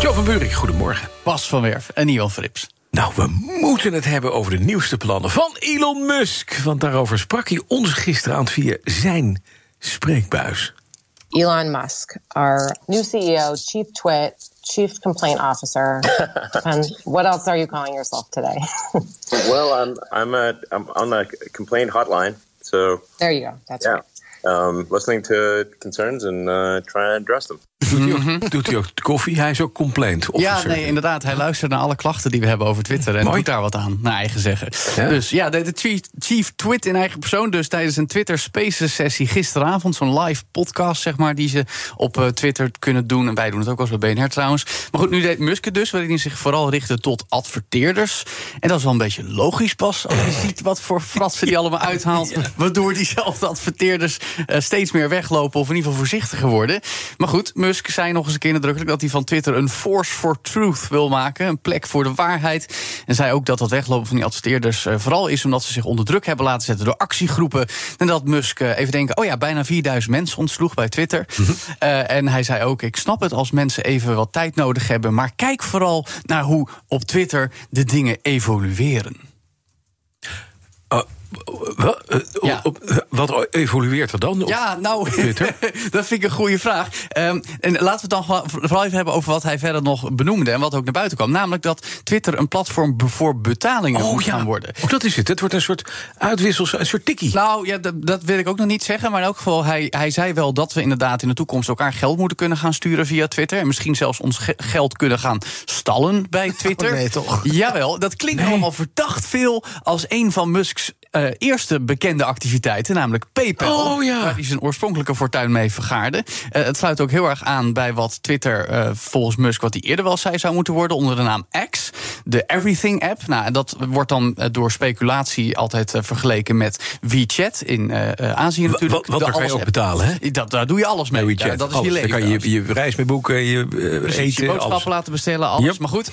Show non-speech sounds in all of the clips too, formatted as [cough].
Jo van Buurik, goedemorgen. Bas van Werf en Ivan Frips. Nou, we moeten het hebben over de nieuwste plannen van Elon Musk. Want daarover sprak hij ons gisteravond via zijn spreekbuis. Elon Musk, our new CEO, Chief Twit, Chief Complaint Officer. [laughs] and what else are you calling yourself today? [laughs] well, I'm I'm, uh, I'm on the complaint hotline, so there you go. That's yeah. right. Um, listening to concerns and uh, trying to address them. Doet hij, ook, doet hij ook de koffie? Hij is ook complaint Mhm. Ja, nee, inderdaad. Hij luistert naar alle klachten die we hebben over Twitter. En Mooi. doet daar wat aan, naar eigen zeggen. Ja. Dus ja, de, de chief, chief Twit in eigen persoon. Dus tijdens een Twitter Spaces sessie gisteravond. Zo'n live podcast, zeg maar, die ze op eh, Twitter kunnen doen. En wij doen het ook als bij BNR trouwens. Maar goed, nu deed Musk het dus, waarin hij zich vooral richtte tot adverteerders. En dat is wel een beetje logisch pas. Als je ziet wat voor fratsen die allemaal uithaalt. [laughs] Waardoor diezelfde adverteerders eh, steeds meer weglopen. Of in ieder geval voorzichtiger worden. Maar goed, Musk zei nog eens een keer nadrukkelijk dat hij van Twitter een force for truth wil maken. Een plek voor de waarheid. En zei ook dat dat weglopen van die adverteerders eh, vooral is omdat ze zich onder druk hebben laten zetten door actiegroepen. En dat Musk eh, even denken: oh ja, bijna 4000 mensen ontsloeg bij Twitter. Eh, en hij zei ook: ik snap het als mensen even wat tijd nodig hebben. Maar kijk vooral naar hoe op Twitter de dingen evolueren. Ja. Wat evolueert er dan? Ja, nou, [laughs] dat vind ik een goede vraag. Ehm, en laten we het dan gewoon vooral even hebben over wat hij verder nog benoemde en wat ook naar buiten kwam. Namelijk dat Twitter een platform voor betalingen moet gaan worden. ook dat is het. Het wordt een soort uitwissel, een soort tikkie. Nou ja, dat, dat wil ik ook nog niet zeggen. Maar in elk geval, hij, hij zei wel dat we inderdaad in de toekomst elkaar geld moeten kunnen gaan sturen via Twitter. En misschien zelfs ons ge- geld kunnen gaan stallen bij [laughs] Twitter. Oh, nee, toch? Jawel, dat klinkt allemaal verdacht veel als een van Musk's eh, eerste bekende activiteiten, namelijk PayPal. Oh, ja. Waar hij zijn oorspronkelijke fortuin mee vergaarde. Eh, het sluit ook heel erg aan bij wat Twitter eh, volgens Musk, wat hij eerder wel zei, zou moeten worden onder de naam X. De Everything app. Nou, en dat wordt dan eh, door speculatie altijd eh, vergeleken met WeChat in eh, Azië natuurlijk. wa- wat daar kan je ook betalen, hè? Dat, daar doe je alles mee. WeChat. Dat is Alles. je leven. Daar kan je je reis mee boeken, je Precies, eten, je boodschappen alles. laten bestellen, alles. Yep. Maar goed,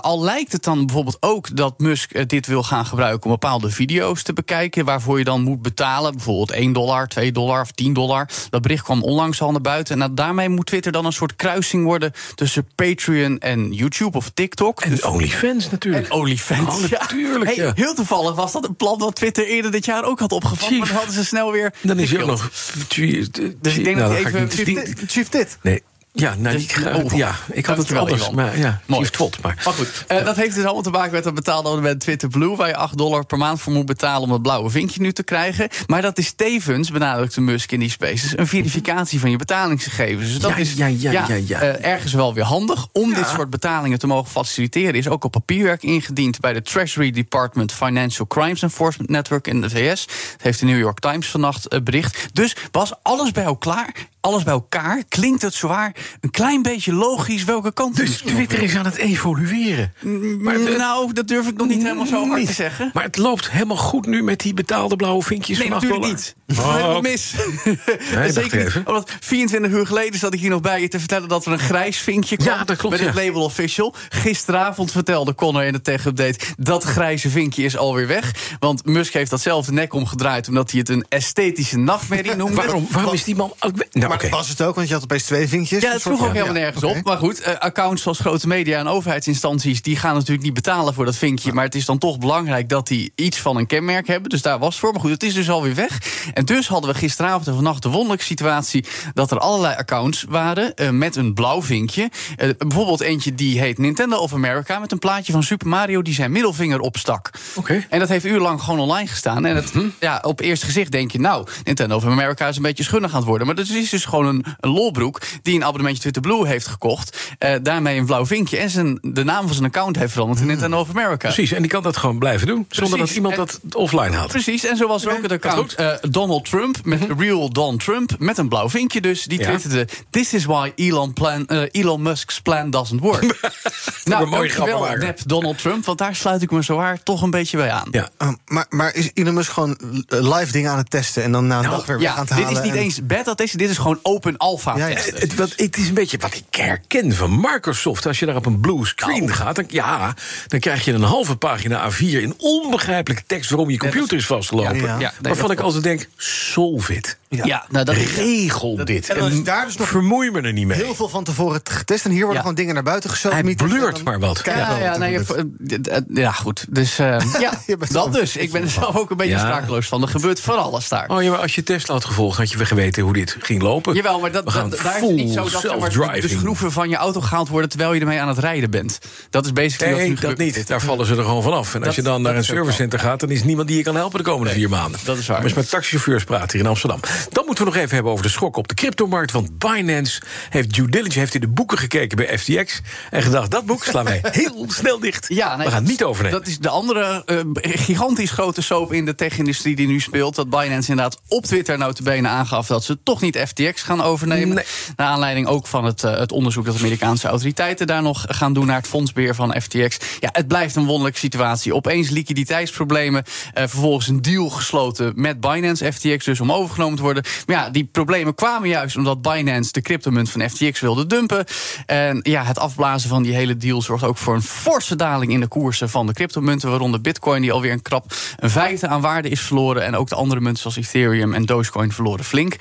al lijkt het dan bijvoorbeeld ook dat Musk dit wil gaan gebruiken om bepaalde video's te bekijken, waarvoor je dan moet betalen, bijvoorbeeld 1 dollar, 2 dollar of 10 dollar. Dat bericht kwam onlangs al naar buiten. En nou, daarmee moet Twitter dan een soort kruising worden tussen Patreon en YouTube of TikTok. En Dus- OnlyFans natuurlijk. en OnlyFans. Oh, natuurlijk, Hey, ja. Heel toevallig was dat een plan dat Twitter eerder dit jaar ook had opgevat. Maar dan hadden ze snel weer. Dan is hij ook nog... Dus ik denk Nou, dat ik even. Shift dit. Nee. Ja, nou, Dus- die, oh. ja, ik had het Dankjewel, anders. Maar ja, Mooi. Maar, Maar goed, eh, dat heeft dus allemaal te maken met dat betaalde abonnement Twitter Blue... waar je 8 dollar per maand voor moet betalen om dat blauwe vinkje nu te krijgen. Maar dat is tevens, benadrukte Musk in die spaces... een verificatie van je betalingsgegevens. Dus dat Ja, is ja, ja, ja, ja. eh, ergens wel weer handig. Om dit soort betalingen te mogen faciliteren... is ook al papierwerk ingediend bij de Treasury Department... Financial Crimes Enforcement Network in de VS. Dat heeft de New York Times vannacht eh, bericht. Dus was alles bij elkaar... Alles bij elkaar klinkt het zwaar een klein beetje logisch welke kant dus Twitter is aan het evolueren. Maar het- nou, dat durf ik nog niet helemaal zo hard te zeggen. Maar het loopt helemaal goed nu met die betaalde blauwe vinkjes Nee, van 8 natuurlijk niet. Oh, mis. [laughs] [laughs] Zeker niet. Omdat 24 uur geleden zat ik hier nog bij je te vertellen dat er een grijs vinkje kwam. Ja, dat klopt, Met het label official. Gisteravond vertelde Connor in de tech update dat grijze vinkje is alweer weg. Want Musk heeft datzelfde nek omgedraaid omdat hij het een esthetische nachtmerrie [laughs] noemde. Waarom, waarom is die man... Nou, Maar was het ook? Want je had opeens twee vinkjes. Ja, het sloeg ook helemaal nergens op. Maar goed, eh, accounts zoals grote media en overheidsinstanties... die gaan natuurlijk niet betalen voor dat vinkje. Maar het is dan toch belangrijk dat die iets van een kenmerk hebben. Dus daar was het voor. Maar goed, het is dus alweer weg. En dus hadden we gisteravond en vannacht de wonderlijke situatie... dat er allerlei accounts waren eh, met een blauw vinkje. Eh, bijvoorbeeld eentje die heet Nintendo of America... met een plaatje van Super Mario die zijn middelvinger opstak. Oké. En dat heeft urenlang gewoon online gestaan. En het, ja, op eerste gezicht denk je, nou, Nintendo of America is een beetje schunnig aan het worden. Maar dat is dus gewoon een, een lolbroek die een abonnementje Twitter Blue heeft gekocht. eh, daarmee een blauw vinkje en zijn, de naam van zijn account heeft veranderd in Nintendo of America. Precies, en die kan dat gewoon blijven doen. Zonder dat iemand En- dat offline haalt. Precies, en zo was er ook het account eh, Donald Trump, met Real Don Trump, met een blauw vinkje dus. Die Ja. twitterde, this is why Elon, plan, eh, Elon Musk's plan doesn't work. [laughs] Nou, een mooie nep Donald Trump, want daar sluit ik me zo waar toch een beetje bij aan. Ja. Oh, maar, maar is Elon Musk gewoon live dingen aan het testen en dan na een dag weer Ja, aan het dit halen? is niet en- eens beta testen, dit is gewoon open alpha Ja. Het, wat, het is een beetje wat ik herken van Microsoft. Als je daar op een blue screen Nou. gaat, dan, ja, dan krijg je een halve pagina A4 in onbegrijpelijke tekst waarom je computer is vastgelopen. Ja, ja. Ja, nee, waarvan ik altijd denk: solve it. Ja, nou, dat Regel dit. en dan is daar dus nog vermoei me er niet mee. Heel veel van tevoren getest en hier worden Ja. gewoon dingen naar buiten geschoten. Hij dan maar wat. ja, ja, wat nee, je- gebeurt. eh, ja, goed. Dus eh, [laughs] ja, dat dus. Ik ben er zelf ook een beetje Ja. sprakeloos van. Er gebeurt van alles daar. Oh ja, maar als je Tesla had gevolgd, had je weer geweten hoe dit ging lopen. Jawel, maar dat, daar is niet zo dat zeg maar, de schroeven van je auto gehaald worden terwijl je ermee aan het rijden bent. Dat is basically Nee, dat niet. Daar vallen ze er gewoon vanaf. En als je dan naar een servicecenter gaat, dan is niemand die je kan helpen de komende vier maanden. dat is waar. Maar eens met taxichauffeurs praten hier in Amsterdam. Dan moeten we nog even hebben over de schok op de cryptomarkt. Want Binance heeft due diligence, heeft in de boeken gekeken bij FTX. En gedacht, dat boek slaan wij [laughs] heel snel dicht. Ja, nee, we gaan het niet overnemen. Dat is de andere eh, gigantisch grote soap in de tech-industrie die nu speelt. Dat Binance inderdaad op Twitter notabene aangaf dat ze toch niet FTX gaan overnemen. Nee. Naar aanleiding ook van het, eh, het onderzoek dat Amerikaanse autoriteiten daar nog gaan doen naar het fondsbeheer van FTX. Ja, het blijft een wonderlijke situatie. Opeens liquiditeitsproblemen. eh, vervolgens een deal gesloten met Binance FTX, dus om overgenomen te worden. Maar ja, die problemen kwamen juist omdat Binance de cryptomunt van FTX wilde dumpen. En ja, het afblazen van die hele deal zorgt ook voor een forse daling in de koersen van de cryptomunten. Waaronder Bitcoin, die alweer een krap een vijfde aan waarde is verloren. En ook de andere munten zoals Ethereum en Dogecoin verloren flink.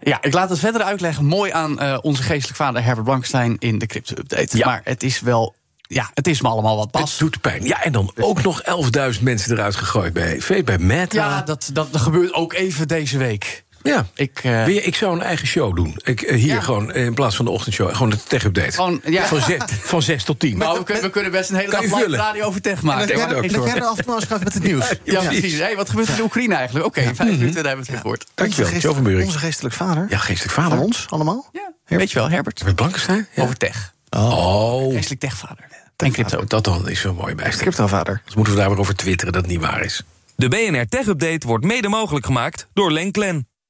Ja, ik laat het verder uitleggen. Mooi aan eh, onze geestelijk vader Herbert Blankenstein in de crypto-update. Ja. Maar het is wel. Ja, het is me allemaal wat Het pas. doet pijn. Ja, en dan ook nog 11.000 mensen eruit gegooid bij, bij Meta. Ja, dat, dat, dat gebeurt ook even deze week. Ja. Ik, eh, Wil je- ik zou een eigen show doen. Ik, eh, hier Ja. gewoon eh, in plaats van de ochtendshow. Gewoon de tech-update. Ja. Van, zes, van zes tot tien. nou, we, kunnen, we kunnen best een hele dag live radio over tech maken. En jij- er af en toe met het nieuws. Ja, precies. Hey, wat gebeurt er in de Oekraïne eigenlijk? Oké, vijf minuten, daar hebben we het gehoord. Dankjewel, Onze Jo van Buurik. Onze geestelijk vader. Ja, geestelijk vader. Van ons allemaal. Ja, weet je wel, Herbert. Met Blankenstein? Ja. Over tech. Oh, Geestelijk techvader. En crypto. dat dan is zo'n mooie bijstand. Cryptovader. Dus moeten we daar weer over twitteren dat het niet waar is. De BNR Tech Update wordt mede mogelijk gemaakt door Lenklen.